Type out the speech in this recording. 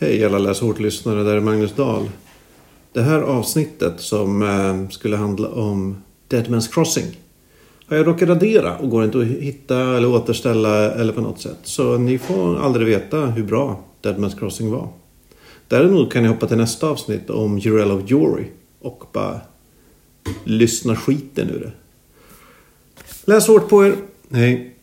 Hej alla läshårt-lyssnare, där är Magnus Dahl. Det här avsnittet som eh, skulle handla om Deadman's Crossing har jag råkat radera och går inte att hitta eller återställa eller på något sätt. Så ni får aldrig veta hur bra Deadman's Crossing var. Däremot kan ni hoppa till nästa avsnitt om Jurel of Jory och bara lyssna skiten ur det. Läs hårt på er. Hej.